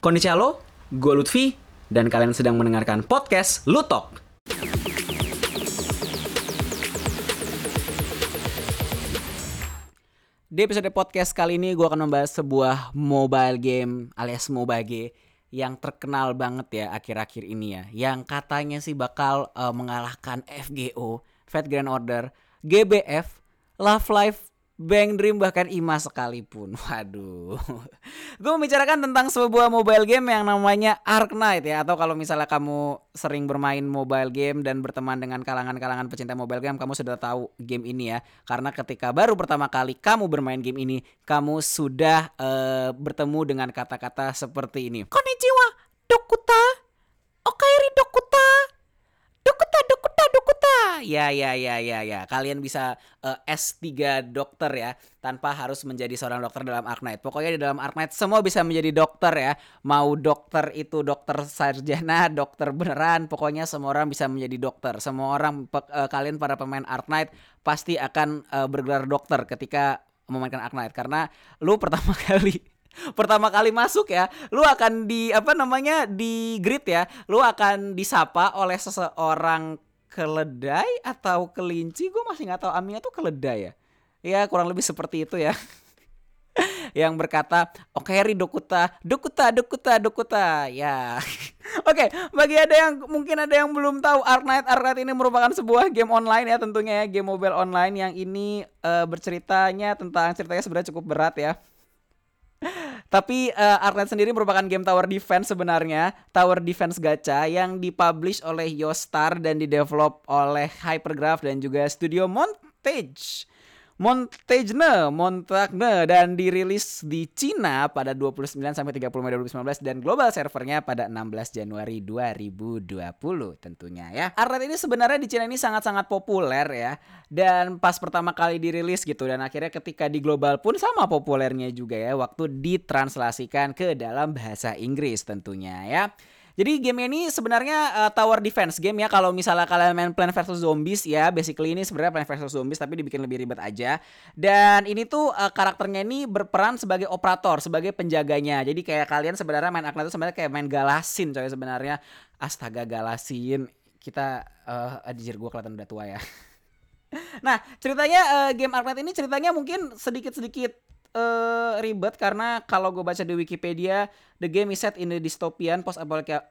Konnichiwa gue Lutfi, dan kalian sedang mendengarkan podcast Lutok. Di episode podcast kali ini gue akan membahas sebuah mobile game alias mobile game yang terkenal banget ya akhir-akhir ini ya. Yang katanya sih bakal uh, mengalahkan FGO, Fat Grand Order, GBF, Love Life, Bang Dream bahkan IMA sekalipun. Waduh. Gue membicarakan tentang sebuah mobile game yang namanya Ark Knight ya atau kalau misalnya kamu sering bermain mobile game dan berteman dengan kalangan-kalangan pecinta mobile game, kamu sudah tahu game ini ya. Karena ketika baru pertama kali kamu bermain game ini, kamu sudah uh, bertemu dengan kata-kata seperti ini. Konnichiwa, Dokuta. Dokuta, Dokuta. Ya, ya, ya, ya, ya. Kalian bisa uh, S3 dokter ya, tanpa harus menjadi seorang dokter dalam Ark Knight. Pokoknya di dalam Ark Knight semua bisa menjadi dokter ya. Mau dokter itu dokter sarjana, dokter beneran, pokoknya semua orang bisa menjadi dokter. Semua orang uh, kalian para pemain Ark Knight pasti akan uh, bergelar dokter ketika memainkan Ark Knight karena lu pertama kali pertama kali masuk ya, lu akan di apa namanya di grid ya, lu akan disapa oleh seseorang keledai atau kelinci? Gue masih nggak tahu. Amia tuh keledai ya? Ya kurang lebih seperti itu ya. Yang berkata oke okay, Dokuta. Dokuta Dokuta Dokuta. Ya. Oke okay, bagi ada yang mungkin ada yang belum tahu Ark Knight Ark Knight ini merupakan sebuah game online ya tentunya ya. Game mobile online yang ini uh, berceritanya tentang ceritanya sebenarnya cukup berat ya tapi uh, Arknight sendiri merupakan game tower defense sebenarnya, tower defense gacha yang dipublish oleh Yostar dan didevelop oleh Hypergraph dan juga Studio Montage. Montagne, Montagne dan dirilis di Cina pada 29 sampai 30 Mei 2019 dan global servernya pada 16 Januari 2020 tentunya ya. Arnet ini sebenarnya di Cina ini sangat-sangat populer ya dan pas pertama kali dirilis gitu dan akhirnya ketika di global pun sama populernya juga ya waktu ditranslasikan ke dalam bahasa Inggris tentunya ya. Jadi game ini sebenarnya uh, tower defense game ya. Kalau misalnya kalian main Plan vs Zombies ya, basically ini sebenarnya Plan vs Zombies tapi dibikin lebih ribet aja. Dan ini tuh uh, karakternya ini berperan sebagai operator, sebagai penjaganya. Jadi kayak kalian sebenarnya main Arknight itu sebenarnya kayak main Galasin coy sebenarnya. Astaga Galasin. Kita uh, anjir gue kelihatan udah tua ya. nah, ceritanya uh, game Arknight ini ceritanya mungkin sedikit-sedikit uh, ribet karena kalau gue baca di Wikipedia, the game is set in the dystopian post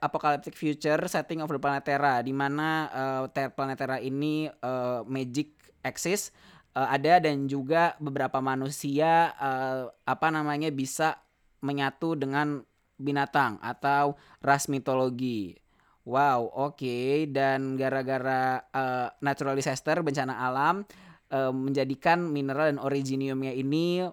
apocalyptic future setting of the planet Terra, di mana uh, planet Terra ini uh, magic exist uh, ada dan juga beberapa manusia uh, apa namanya bisa menyatu dengan binatang atau ras mitologi. Wow, oke. Okay. Dan gara-gara uh, natural disaster, bencana alam, uh, menjadikan mineral dan originiumnya ini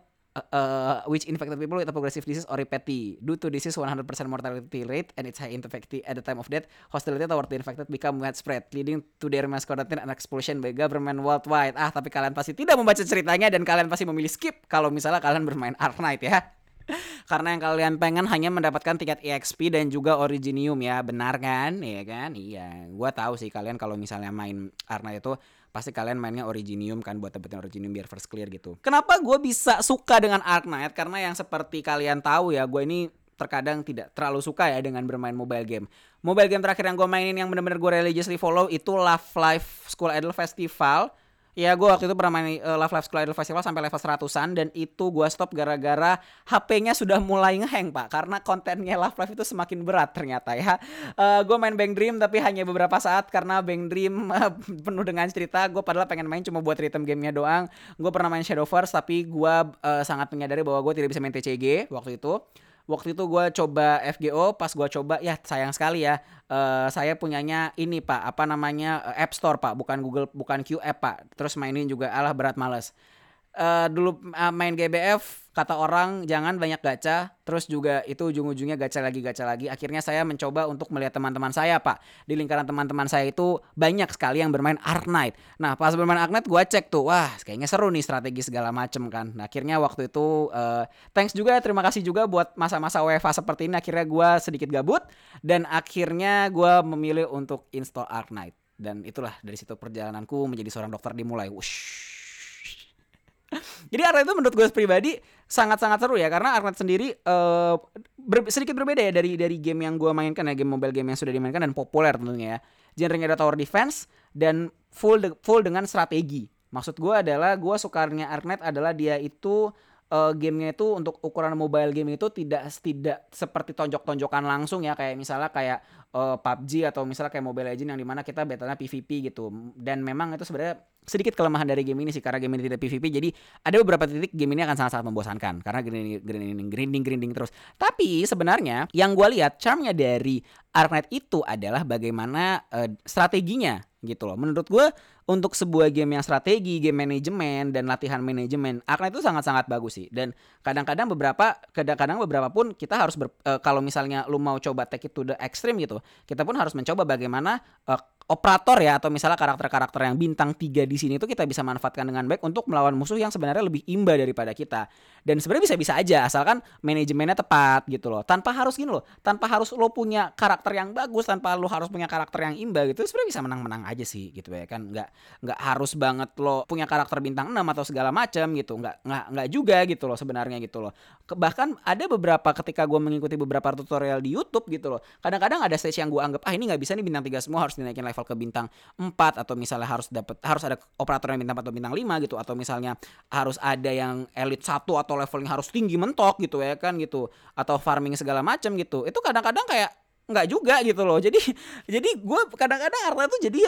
uh, which infected people with a progressive disease or repeti. Due to disease 100% mortality rate and its high infectivity at the time of death, hostility toward the infected become widespread, leading to their mass quarantine and expulsion by government worldwide. Ah, tapi kalian pasti tidak membaca ceritanya dan kalian pasti memilih skip kalau misalnya kalian bermain Ark Knight ya. Karena yang kalian pengen hanya mendapatkan tiket EXP dan juga Originium ya, benar kan? Iya kan? Iya. Gua tahu sih kalian kalau misalnya main Ark Knight itu pasti kalian mainnya Originium kan buat dapetin Originium biar first clear gitu. Kenapa gue bisa suka dengan Ark Knight? Karena yang seperti kalian tahu ya, gue ini terkadang tidak terlalu suka ya dengan bermain mobile game. Mobile game terakhir yang gue mainin yang bener-bener gue religiously follow itu Love Life School Idol Festival Ya gue waktu itu pernah main uh, Love Life School Idol Festival sampai level 100an dan itu gue stop gara-gara HP-nya sudah mulai ngeheng pak karena kontennya Love Life itu semakin berat ternyata ya. Uh, gue main Bang Dream tapi hanya beberapa saat karena Bang Dream uh, penuh dengan cerita. Gue padahal pengen main cuma buat rhythm gamenya doang. Gue pernah main Shadowverse tapi gue uh, sangat menyadari bahwa gue tidak bisa main TCG waktu itu waktu itu gue coba FGO pas gue coba ya sayang sekali ya uh, saya punyanya ini pak apa namanya uh, App Store pak bukan Google bukan Q App pak. Terus mainin juga alah berat males uh, dulu uh, main GBF kata orang jangan banyak gacha. Terus juga itu ujung-ujungnya gacha lagi gacha lagi. Akhirnya saya mencoba untuk melihat teman-teman saya pak. Di lingkaran teman-teman saya itu banyak sekali yang bermain Ark Knight. Nah pas bermain Ark Knight gue cek tuh wah kayaknya seru nih strategi segala macem kan. Nah, akhirnya waktu itu uh, thanks juga terima kasih juga buat masa-masa WFA seperti ini. Akhirnya gue sedikit gabut dan akhirnya gue memilih untuk install Ark Knight. Dan itulah dari situ perjalananku menjadi seorang dokter dimulai. Wush Jadi Arknight itu menurut gue pribadi sangat-sangat seru ya karena Arknight sendiri uh, ber sedikit berbeda ya dari dari game yang gue mainkan ya game mobile game yang sudah dimainkan dan populer tentunya ya. Genrenya ada tower defense dan full de full dengan strategi. Maksud gue adalah gue sukanya Arknight adalah dia itu uh, gamenya itu untuk ukuran mobile game itu tidak tidak seperti tonjok-tonjokan langsung ya kayak misalnya kayak uh, eh, PUBG atau misalnya kayak Mobile Legends yang di mana kita battlenya PVP gitu. Dan memang itu sebenarnya sedikit kelemahan dari game ini sih karena game ini tidak PVP jadi ada beberapa titik game ini akan sangat-sangat membosankan karena grinding grinding grinding grinding terus. Tapi sebenarnya yang gue lihat charmnya dari Arknight itu adalah bagaimana uh, strateginya gitu loh. Menurut gue untuk sebuah game yang strategi, game manajemen dan latihan manajemen, Arknight itu sangat-sangat bagus sih. Dan kadang-kadang beberapa, kadang-kadang beberapa pun kita harus ber, uh, kalau misalnya lu mau coba take it to the extreme gitu, kita pun harus mencoba bagaimana uh, operator ya atau misalnya karakter-karakter yang bintang tiga di sini itu kita bisa manfaatkan dengan baik untuk melawan musuh yang sebenarnya lebih imba daripada kita. Dan sebenarnya bisa-bisa aja asalkan manajemennya tepat gitu loh. Tanpa harus gini loh, tanpa harus lo punya karakter yang bagus, tanpa lo harus punya karakter yang imba gitu, sebenarnya bisa menang-menang aja sih gitu ya kan. Nggak nggak harus banget lo punya karakter bintang 6 atau segala macam gitu. Nggak nggak nggak juga gitu loh sebenarnya gitu loh. Bahkan ada beberapa ketika gue mengikuti beberapa tutorial di YouTube gitu loh. Kadang-kadang ada stage yang gue anggap ah ini nggak bisa nih bintang tiga semua harus dinaikin level ke bintang 4 atau misalnya harus dapat harus ada operator yang bintang 4 atau bintang 5 gitu atau misalnya harus ada yang elite 1 atau levelnya harus tinggi mentok gitu ya kan gitu atau farming segala macam gitu. Itu kadang-kadang kayak nggak juga gitu loh. Jadi jadi gue kadang-kadang Arta tuh jadi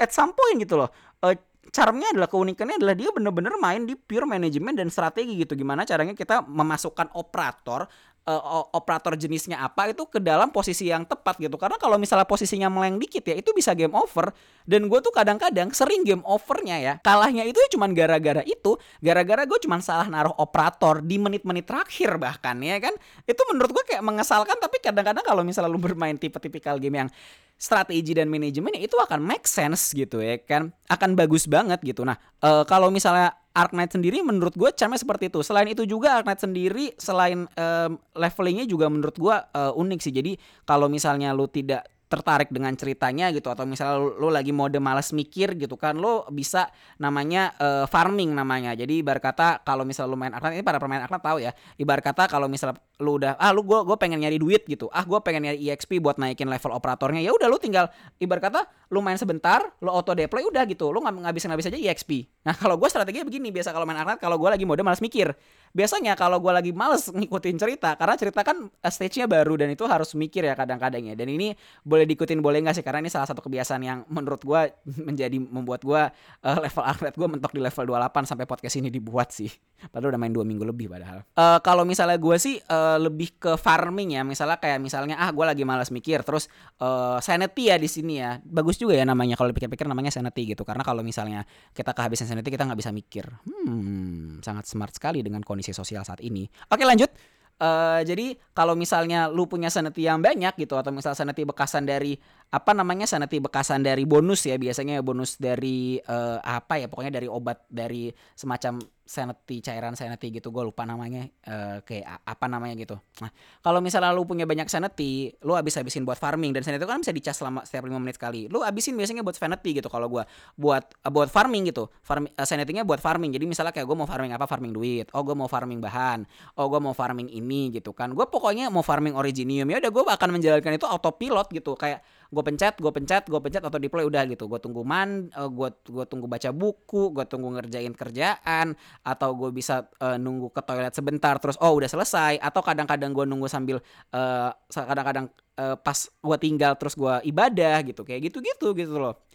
at some point gitu loh. Uh, charmnya adalah keunikannya adalah dia bener-bener main di pure manajemen dan strategi gitu gimana caranya kita memasukkan operator uh, operator jenisnya apa itu ke dalam posisi yang tepat gitu. Karena kalau misalnya posisinya meleng dikit ya itu bisa game over. Dan gue tuh kadang-kadang sering game overnya ya. Kalahnya itu ya cuman gara-gara itu. Gara-gara gue cuman salah naruh operator di menit-menit terakhir bahkan ya kan. Itu menurut gue kayak mengesalkan tapi kadang-kadang kalau misalnya lu bermain tipe-tipikal game yang strategi dan manajemennya itu akan make sense gitu ya kan. Akan bagus banget gitu. Nah uh, kalau misalnya Arknight sendiri menurut gue charmnya seperti itu. Selain itu juga Arknight sendiri selain um, levelingnya juga menurut gue uh, unik sih. Jadi kalau misalnya lu tidak tertarik dengan ceritanya gitu atau misalnya lo, lo lagi mode malas mikir gitu kan lo bisa namanya uh, farming namanya. Jadi ibarat kata kalau misalnya lo main Arknight ini para pemain Arknight tahu ya ibarat kata kalau misalnya lo udah ah lu gue gue pengen nyari duit gitu. Ah gue pengen nyari EXP buat naikin level operatornya. Ya udah lo tinggal ibarat kata lo main sebentar lo auto deploy udah gitu. Lo nggak ngabisin ngabis aja EXP nah kalau gue strateginya begini biasa kalau main Arknight kalau gue lagi mode malas mikir. Biasanya kalau gue lagi males ngikutin cerita karena cerita kan eh, stage-nya baru dan itu harus mikir ya kadang-kadang ya. Dan ini boleh diikutin boleh nggak sih? Karena ini salah satu kebiasaan yang menurut gue menjadi membuat gue uh, level atlet gue mentok di level 28 sampai podcast ini dibuat sih. Padahal udah main dua minggu lebih padahal. Uh, kalau misalnya gue sih uh, lebih ke farming ya. Misalnya kayak misalnya ah gue lagi malas mikir terus uh, sanity ya di sini ya. Bagus juga ya namanya. Kalau dipikir-pikir namanya sanity gitu. Karena kalau misalnya kita kehabisan sanity kita nggak bisa mikir. Hmm sangat smart sekali dengan kondisi kondisi sosial saat ini. Oke lanjut. Uh, jadi kalau misalnya lu punya sanity yang banyak gitu atau misal sanity bekasan dari apa namanya sanity bekasan dari bonus ya biasanya bonus dari uh, apa ya pokoknya dari obat dari semacam sanity cairan sanity gitu gue lupa namanya uh, kayak apa namanya gitu. Nah kalau misalnya lu punya banyak sanity lu habis habisin buat farming dan sanity itu kan bisa dicas selama setiap lima menit sekali. Lu habisin biasanya buat vanity gitu kalau gue buat uh, buat farming gitu. Farm uh, sanity-nya buat farming. Jadi misalnya kayak gue mau farming apa? Farming duit. Oh gue mau farming bahan. Oh gue mau farming ini gitu kan. Gue pokoknya mau farming originium ya udah gue akan menjalankan itu autopilot gitu. Kayak gue pencet gue pencet gue pencet atau deploy udah gitu. Gue tunggu man gue gue tunggu baca buku gue tunggu ngerjain kerjaan atau gue bisa uh, nunggu ke toilet sebentar terus oh udah selesai. Atau kadang-kadang gue nunggu sambil uh, kadang-kadang uh, pas gue tinggal terus gue ibadah gitu. Kayak gitu-gitu gitu loh.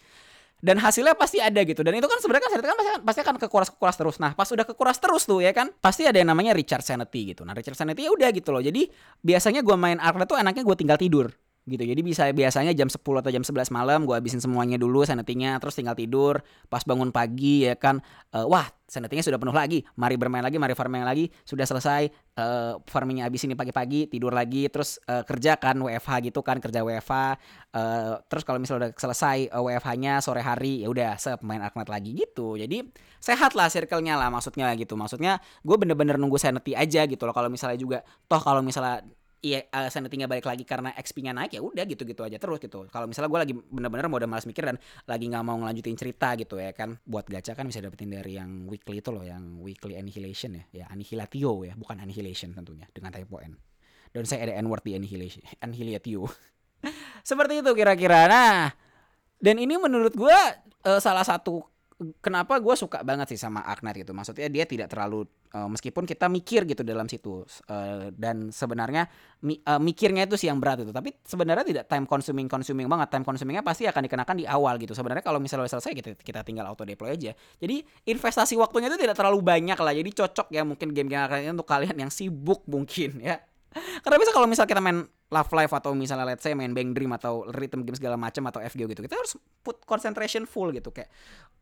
Dan hasilnya pasti ada gitu. Dan itu kan sebenarnya kan kan pasti, pasti akan kekuras kekuras terus. Nah pas udah kekuras terus tuh ya kan pasti ada yang namanya recharge sanity gitu. Nah recharge sanity ya udah gitu loh. Jadi biasanya gue main Arklet tuh enaknya gue tinggal tidur gitu. Jadi bisa biasanya jam 10 atau jam 11 malam gue habisin semuanya dulu sanetinya terus tinggal tidur. Pas bangun pagi ya kan uh, wah sanetinya sudah penuh lagi. Mari bermain lagi mari farming lagi sudah selesai. Uh, farmingnya habis ini pagi-pagi tidur lagi terus uh, kerja kan WFH gitu kan kerja WFH uh, terus kalau misalnya udah selesai uh, WFH-nya sore hari ya udah sep main Arknet lagi gitu. Jadi sehat lah circle-nya lah maksudnya gitu. Maksudnya gue bener-bener nunggu sanity aja gitu loh. Kalau misalnya juga toh kalau misalnya iya uh, sanity balik lagi karena XP-nya naik ya udah gitu-gitu aja terus gitu. Kalau misalnya gue lagi bener-bener mau udah malas mikir dan lagi nggak mau ngelanjutin cerita gitu ya kan, buat gacha kan bisa dapetin dari yang weekly itu loh, yang weekly annihilation ya, ya annihilatio ya, bukan annihilation tentunya dengan typo n. Dan saya ada n-word di annihilation, annihilatio. Seperti itu kira-kira. Nah, dan ini menurut gue uh, salah satu kenapa gue suka banget sih sama Agnar gitu? Maksudnya dia tidak terlalu uh, meskipun kita mikir gitu dalam situ uh, dan sebenarnya mi, uh, mikirnya itu sih yang berat itu. Tapi sebenarnya tidak time consuming consuming banget. Time consumingnya pasti akan dikenakan di awal gitu. Sebenarnya kalau misalnya selesai kita kita tinggal auto deploy aja. Jadi investasi waktunya itu tidak terlalu banyak lah. Jadi cocok ya mungkin game-game untuk kalian yang sibuk mungkin ya karena bisa kalau misal kita main Love Life atau misalnya let's say main Bang Dream atau rhythm game segala macam atau FGO gitu kita harus put concentration full gitu. Kayak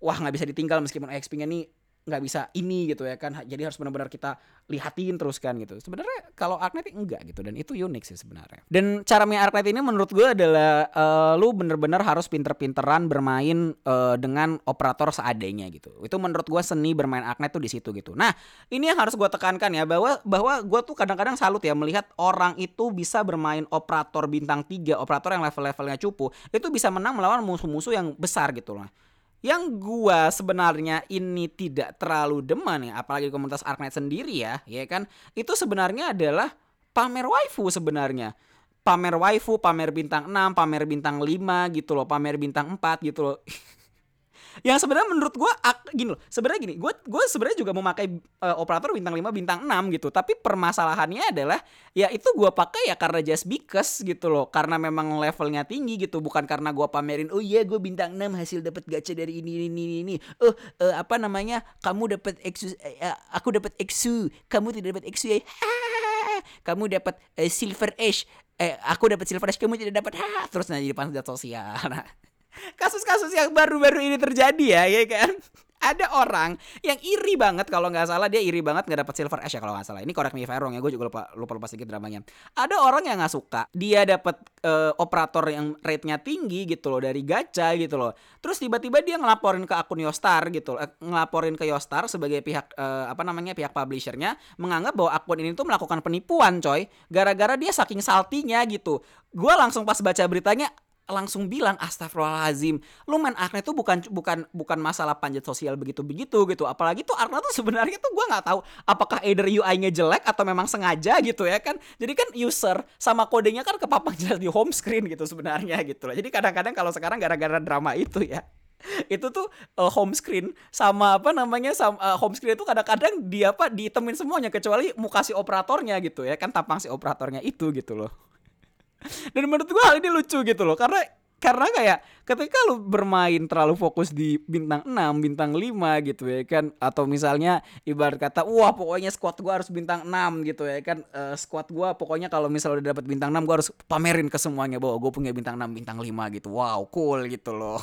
wah nggak bisa ditinggal meskipun XP-nya nih nggak bisa ini gitu ya kan. Jadi harus benar-benar kita lihatin terus kan gitu. Sebenarnya kalau Arknight enggak gitu dan itu unik sih sebenarnya. Dan cara main Arknight ini menurut gue adalah uh, lu bener-bener harus pinter-pinteran bermain uh, dengan operator seadanya gitu. Itu menurut gue seni bermain Arknight tuh di situ gitu. Nah ini yang harus gue tekankan ya bahwa bahwa gue tuh kadang-kadang salut ya melihat orang itu bisa bermain operator bintang 3 operator yang level-levelnya cupu itu bisa menang melawan musuh-musuh yang besar gitu loh yang gua sebenarnya ini tidak terlalu demen ya, apalagi komunitas Arknight sendiri ya, ya kan? Itu sebenarnya adalah pamer waifu sebenarnya. Pamer waifu, pamer bintang 6, pamer bintang 5 gitu loh, pamer bintang 4 gitu loh. yang sebenarnya menurut gue gini loh sebenarnya gini gue gue sebenarnya juga memakai uh, operator bintang 5 bintang 6 gitu. Tapi permasalahannya adalah ya itu gue pakai ya karena just because gitu loh. Karena memang levelnya tinggi gitu bukan karena gue pamerin oh iya gue bintang 6 hasil dapat gacha dari ini ini ini ini. Oh uh, apa namanya kamu dapat exu uh, aku dapat exu kamu tidak dapat exu ya. Kamu dapat uh, silver ash eh aku dapat silver ash kamu tidak dapat. Terus nanti di pantai sosial. Nah kasus-kasus yang baru-baru ini terjadi ya, ya kan? Ada orang yang iri banget kalau nggak salah dia iri banget nggak dapat silver ash ya kalau nggak salah. Ini correct me if I ya, gue juga lupa lupa lupa sedikit dramanya. Ada orang yang nggak suka dia dapat uh, operator yang rate-nya tinggi gitu loh dari gacha gitu loh. Terus tiba-tiba dia ngelaporin ke akun Yostar gitu, uh, ngelaporin ke Yostar sebagai pihak uh, apa namanya pihak publishernya menganggap bahwa akun ini tuh melakukan penipuan coy. Gara-gara dia saking saltinya gitu. Gue langsung pas baca beritanya langsung bilang astagfirullahalazim lu main Arkna itu bukan bukan bukan masalah panjat sosial begitu begitu gitu. Apalagi tuh Arkna tuh sebenarnya tuh gue nggak tahu apakah either UI-nya jelek atau memang sengaja gitu ya kan. Jadi kan user sama kodenya kan kepapang jelas di home screen gitu sebenarnya gitu loh. Jadi kadang-kadang kalau sekarang gara-gara drama itu ya itu tuh uh, home screen sama apa namanya sama uh, home screen itu kadang-kadang dia apa ditemin semuanya kecuali muka si operatornya gitu ya kan tampang si operatornya itu gitu loh dan menurut gue hal ini lucu gitu loh karena karena kayak ketika lu bermain terlalu fokus di bintang 6, bintang 5 gitu ya kan atau misalnya ibarat kata wah pokoknya squad gua harus bintang 6 gitu ya kan uh, squad gua pokoknya kalau misalnya udah dapat bintang 6 gua harus pamerin ke semuanya bahwa gue punya bintang 6, bintang 5 gitu. Wow, cool gitu loh.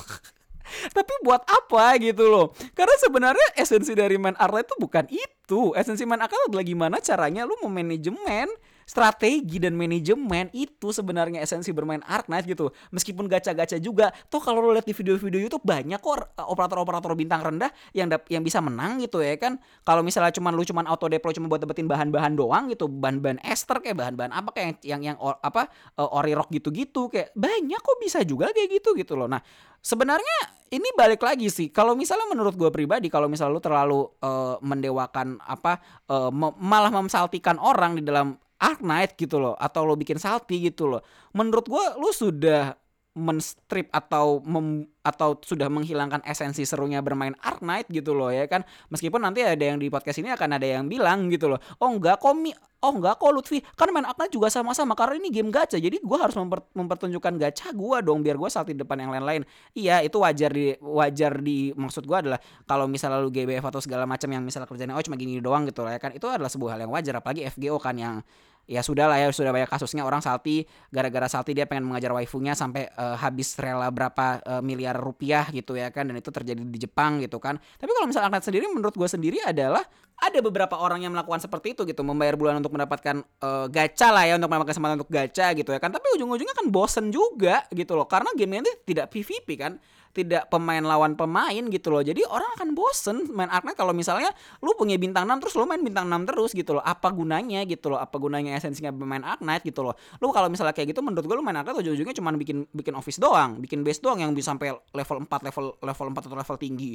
Tapi buat apa gitu loh? Karena sebenarnya esensi dari main art itu bukan itu. Esensi main art adalah gimana caranya lu memanajemen strategi dan manajemen itu sebenarnya esensi bermain Ark Knight gitu. Meskipun gacha-gacha juga, toh kalau lo lihat di video-video YouTube banyak kok operator-operator bintang rendah yang yang bisa menang gitu ya kan. Kalau misalnya cuman lu cuman auto deploy cuma buat dapetin bahan-bahan doang gitu, bahan-bahan ester kayak bahan-bahan apa kayak yang yang, yang or, apa uh, ori rock gitu-gitu kayak banyak kok bisa juga kayak gitu gitu loh. Nah, sebenarnya ini balik lagi sih. Kalau misalnya menurut gue pribadi, kalau misalnya lu terlalu uh, mendewakan apa, uh, malah memsaltikan orang di dalam Ark Knight gitu loh atau lo bikin salty gitu loh. Menurut gue lo sudah menstrip atau mem, atau sudah menghilangkan esensi serunya bermain Ark Knight gitu loh ya kan? Meskipun nanti ada yang di podcast ini akan ada yang bilang gitu loh oh enggak kok mi. Oh enggak kok Lutfi. Kan main Ark Knight juga sama-sama karena ini game gacha. Jadi gue harus memper, mempertunjukkan gacha gue dong biar gue salty depan yang lain-lain. Iya itu wajar di wajar di maksud gue adalah kalau misalnya lu GBF atau segala macam yang misalnya kerjanya oh cuma gini doang gitu loh ya kan? Itu adalah sebuah hal yang wajar apalagi FGO kan yang ya sudah lah ya sudah banyak kasusnya. Orang salty gara-gara salty dia pengen mengajar waifunya sampai uh, habis rela berapa uh, miliar rupiah gitu ya kan. Dan itu terjadi di Jepang gitu kan. Tapi kalau misalnya Agnet sendiri menurut gue sendiri adalah ada beberapa orang yang melakukan seperti itu gitu. Membayar bulan untuk mendapatkan uh, gacha lah ya untuk mendapatkan kesempatan untuk gacha gitu ya kan. Tapi ujung-ujungnya kan bosen juga gitu loh. Karena game ini tidak PVP kan tidak pemain lawan pemain gitu loh. Jadi orang akan bosen main Arknight kalau misalnya lu punya bintang 6 terus lu main bintang 6 terus gitu loh. Apa gunanya gitu loh? Apa gunanya esensinya bermain Arknight gitu loh? Lu kalau misalnya kayak gitu menurut gue lu main Arknight ujung-ujungnya cuma bikin bikin office doang bikin base doang yang bisa sampai level 4 level level 4 atau level tinggi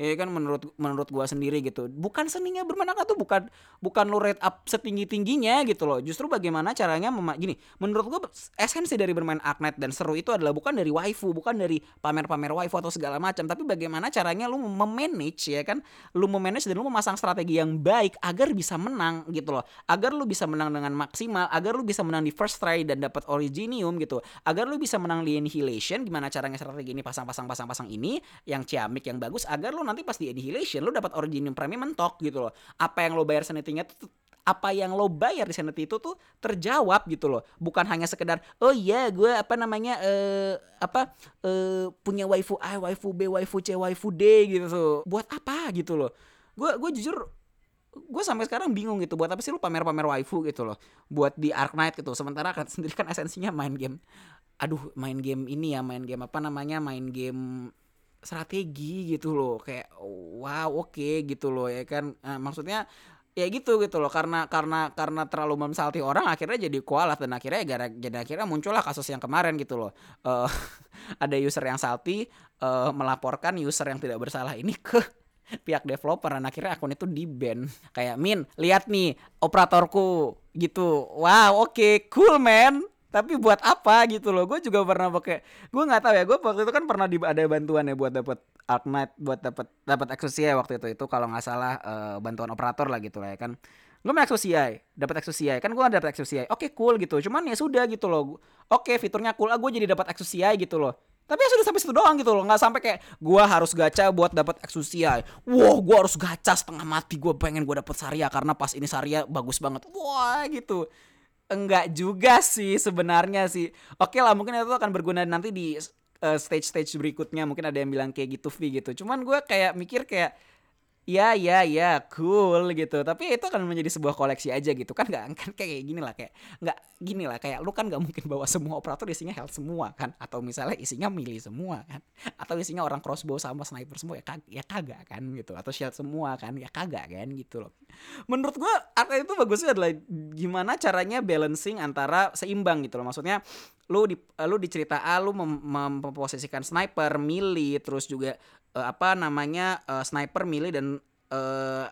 ya kan menurut menurut gua sendiri gitu. Bukan seninya bermain tuh bukan bukan lo rate up setinggi tingginya gitu loh. Justru bagaimana caranya mema gini menurut gua esensi dari bermain Arknight dan seru itu adalah bukan dari waifu bukan dari pamer-pamer waifu atau segala macam tapi bagaimana caranya lu memanage ya kan? Lu memanage dan lu memasang strategi yang baik agar bisa menang gitu loh. Agar lu bisa menang dengan maksimal agar lu bisa menang di first try dan dapat originium gitu. Agar lu bisa menang di annihilation gimana caranya strategi ini pasang-pasang pasang-pasang ini yang ciamik yang bagus agar lu nanti pas di annihilation lu dapat originium premium mentok gitu loh. Apa yang lo bayar sanity-nya tuh apa yang lo bayar di sanity itu tuh terjawab gitu loh. Bukan hanya sekedar oh iya gue apa namanya eh uh, apa uh, punya waifu A waifu B waifu C waifu D gitu tuh. Buat apa gitu loh. Gue gue jujur gue sampai sekarang bingung gitu buat apa sih lu pamer-pamer waifu gitu loh. Buat di Ark Knight gitu sementara kan sendiri kan esensinya main game. Aduh main game ini ya main game apa namanya main game strategi gitu loh kayak wow oke okay, gitu loh ya kan. Nah, maksudnya ya gitu gitu loh. Karena karena karena terlalu memsalti orang akhirnya jadi kualat dan akhirnya gara jadi akhirnya muncullah kasus yang kemarin gitu loh. Uh, ada user yang salty uh, melaporkan user yang tidak bersalah ini ke pihak developer dan akhirnya akun itu di ban kayak min lihat nih operatorku gitu. Wow oke okay, cool man tapi buat apa gitu loh? Gue juga pernah pakai gue nggak tahu ya gue waktu itu kan pernah di, ada bantuan ya buat dapat Knight buat dapat dapat Exosia waktu itu. Itu kalau nggak salah uh, bantuan operator lah gitu lah ya kan. Gue main Exosia dapat Exosia kan gue dapat Exosia oke cool gitu. Cuman ya sudah gitu loh. Oke fiturnya cool. Ah gue jadi dapat Exosia gitu loh. Tapi ya sudah sampai situ doang gitu loh. Nggak sampai kayak gue harus gacha buat dapat Exosia wah gue harus gacha setengah mati. Gue pengen gue dapat Saria karena pas ini Saria bagus banget. Wah gitu enggak juga sih sebenarnya sih. Oke lah mungkin itu akan berguna nanti di uh, stage-stage berikutnya mungkin ada yang bilang kayak gitu V gitu. Cuman gue kayak mikir kayak ya ya ya cool gitu. Tapi itu akan menjadi sebuah koleksi aja gitu. Kan nggak kan kayak gini lah kayak nggak gini lah kayak lu kan nggak mungkin bawa semua operator isinya health semua kan? Atau misalnya isinya melee semua kan? Atau isinya orang crossbow sama sniper semua ya kag ya kagak kan gitu. Atau shield semua kan? Ya kagak kan gitu loh. Menurut gua artinya itu bagusnya adalah gimana caranya balancing antara seimbang gitu loh. Maksudnya lu di lu di cerita A lu mem memposisikan sniper, melee, terus juga uh, apa namanya uh, sniper, melee dan uh,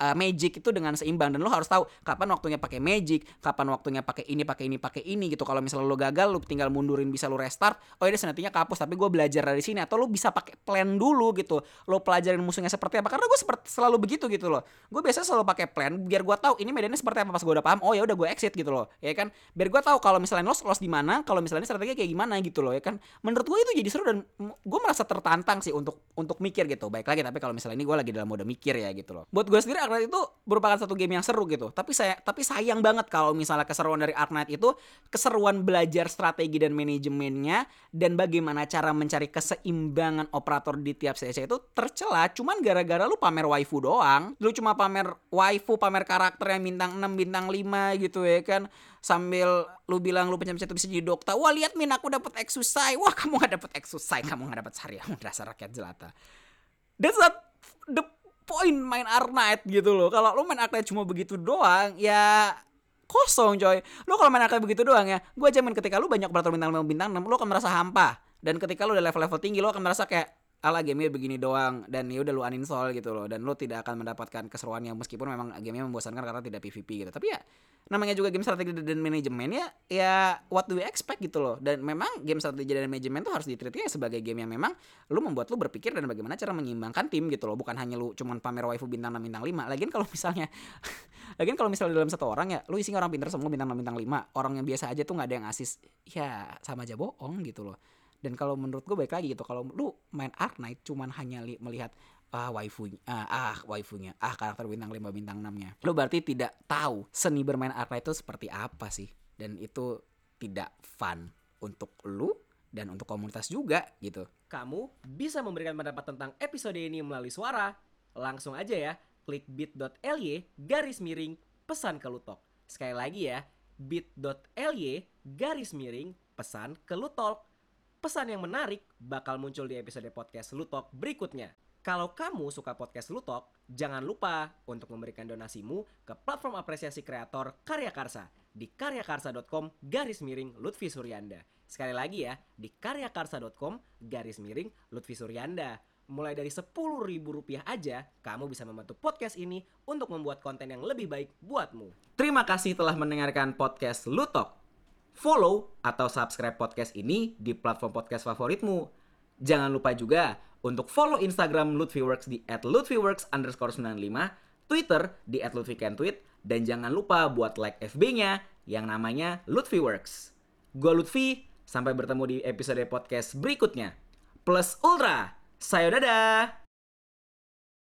uh, magic itu dengan seimbang dan lo harus tahu kapan waktunya pakai magic, kapan waktunya pakai ini, pakai ini, pakai ini gitu. Kalau misalnya lo gagal, lo tinggal mundurin bisa lo restart. Oh ini senatinya kapus, tapi gue belajar dari sini. Atau lo bisa pakai plan dulu gitu. Lo pelajarin musuhnya seperti apa. Karena gue selalu begitu gitu loh. Gue biasa selalu pakai plan biar gue tahu ini medannya seperti apa pas gue udah paham. Oh ya udah gue exit gitu loh, ya kan. Biar gue tahu kalau misalnya lo loss di mana, kalau misalnya strategi kayak gimana gitu loh, ya kan. Menurut gue itu jadi seru dan gue merasa tertantang sih untuk untuk mikir gitu. Baik lagi tapi kalau misalnya ini gue lagi dalam mode mikir ya gitu loh. Buat gue sendiri Arknight itu merupakan satu game yang seru gitu. Tapi saya tapi sayang banget kalau misalnya keseruan dari Ark Knight itu keseruan belajar strategi dan manajemennya dan bagaimana cara mencari keseimbangan operator di tiap sesi itu tercela cuman gara-gara lu pamer waifu doang. Lu cuma pamer waifu, pamer karakter yang bintang 6, bintang 5 gitu ya kan. Sambil lu bilang lu pencet-pencet bisa jadi dokter. Wah, lihat Min aku dapat exercise. Wah, kamu gak dapat exercise, kamu gak dapat sehari. Dasar rakyat jelata. That's not the poin main Ark Knight gitu loh. Kalau lo main Ark Knight cuma begitu doang, ya kosong coy. Lo kalau main Ark Knight begitu doang ya, gue jamin ketika lo banyak operator bintang 5 bintang 6, lo akan merasa hampa. Dan ketika lo udah level-level tinggi, lo akan merasa kayak ala gamenya begini doang dan ya udah lu uninstall gitu loh. Dan lu tidak akan mendapatkan keseruan yang meskipun memang gamenya membosankan karena tidak PVP gitu. Tapi ya namanya juga game strategi dan manajemen ya ya what do we expect gitu loh. Dan memang game strategi dan manajemen tuh harus ditreatnya sebagai game yang memang lu membuat lu berpikir dan bagaimana cara menyeimbangkan tim gitu loh. Bukan hanya lu cuman pamer waifu bintang 6 bintang 5 lagian kalau misalnya lagian kalau misalnya dalam satu orang ya lu isinya orang pintar semua bintang 6 bintang 5 orang yang biasa aja tuh nggak ada yang asis. Ya sama aja bohong gitu loh dan kalau menurut gue baik lagi gitu kalau lu main Ark Knight cuman hanya li melihat ah waifunya ah, ah waifunya ah karakter bintang 5 bintang 6 nya lu berarti tidak tahu seni bermain Ark Knight itu seperti apa sih dan itu tidak fun untuk lu dan untuk komunitas juga gitu. Kamu bisa memberikan pendapat tentang episode ini melalui suara. Langsung aja ya, klik bit.ly garis miring pesan ke Lutok. Sekali lagi ya, bit.ly garis miring pesan ke Lutok. Pesan yang menarik bakal muncul di episode podcast Lutok berikutnya. Kalau kamu suka podcast Lutok, jangan lupa untuk memberikan donasimu ke platform apresiasi kreator Karya Karsa di karyakarsa.com garis miring Lutfi Suryanda. Sekali lagi ya, di karyakarsa.com garis miring Lutfi Suryanda. Mulai dari rp rupiah aja, kamu bisa membantu podcast ini untuk membuat konten yang lebih baik buatmu. Terima kasih telah mendengarkan podcast Lutok. Follow atau subscribe podcast ini di platform podcast favoritmu. Jangan lupa juga untuk follow Instagram Lutfiworks di @lutfiworks underscore 95, Twitter di @lutfikentweet, dan jangan lupa buat like FB-nya yang namanya Lutfiworks. Gue Lutfi, sampai bertemu di episode podcast berikutnya. Plus Ultra, sayo dadah!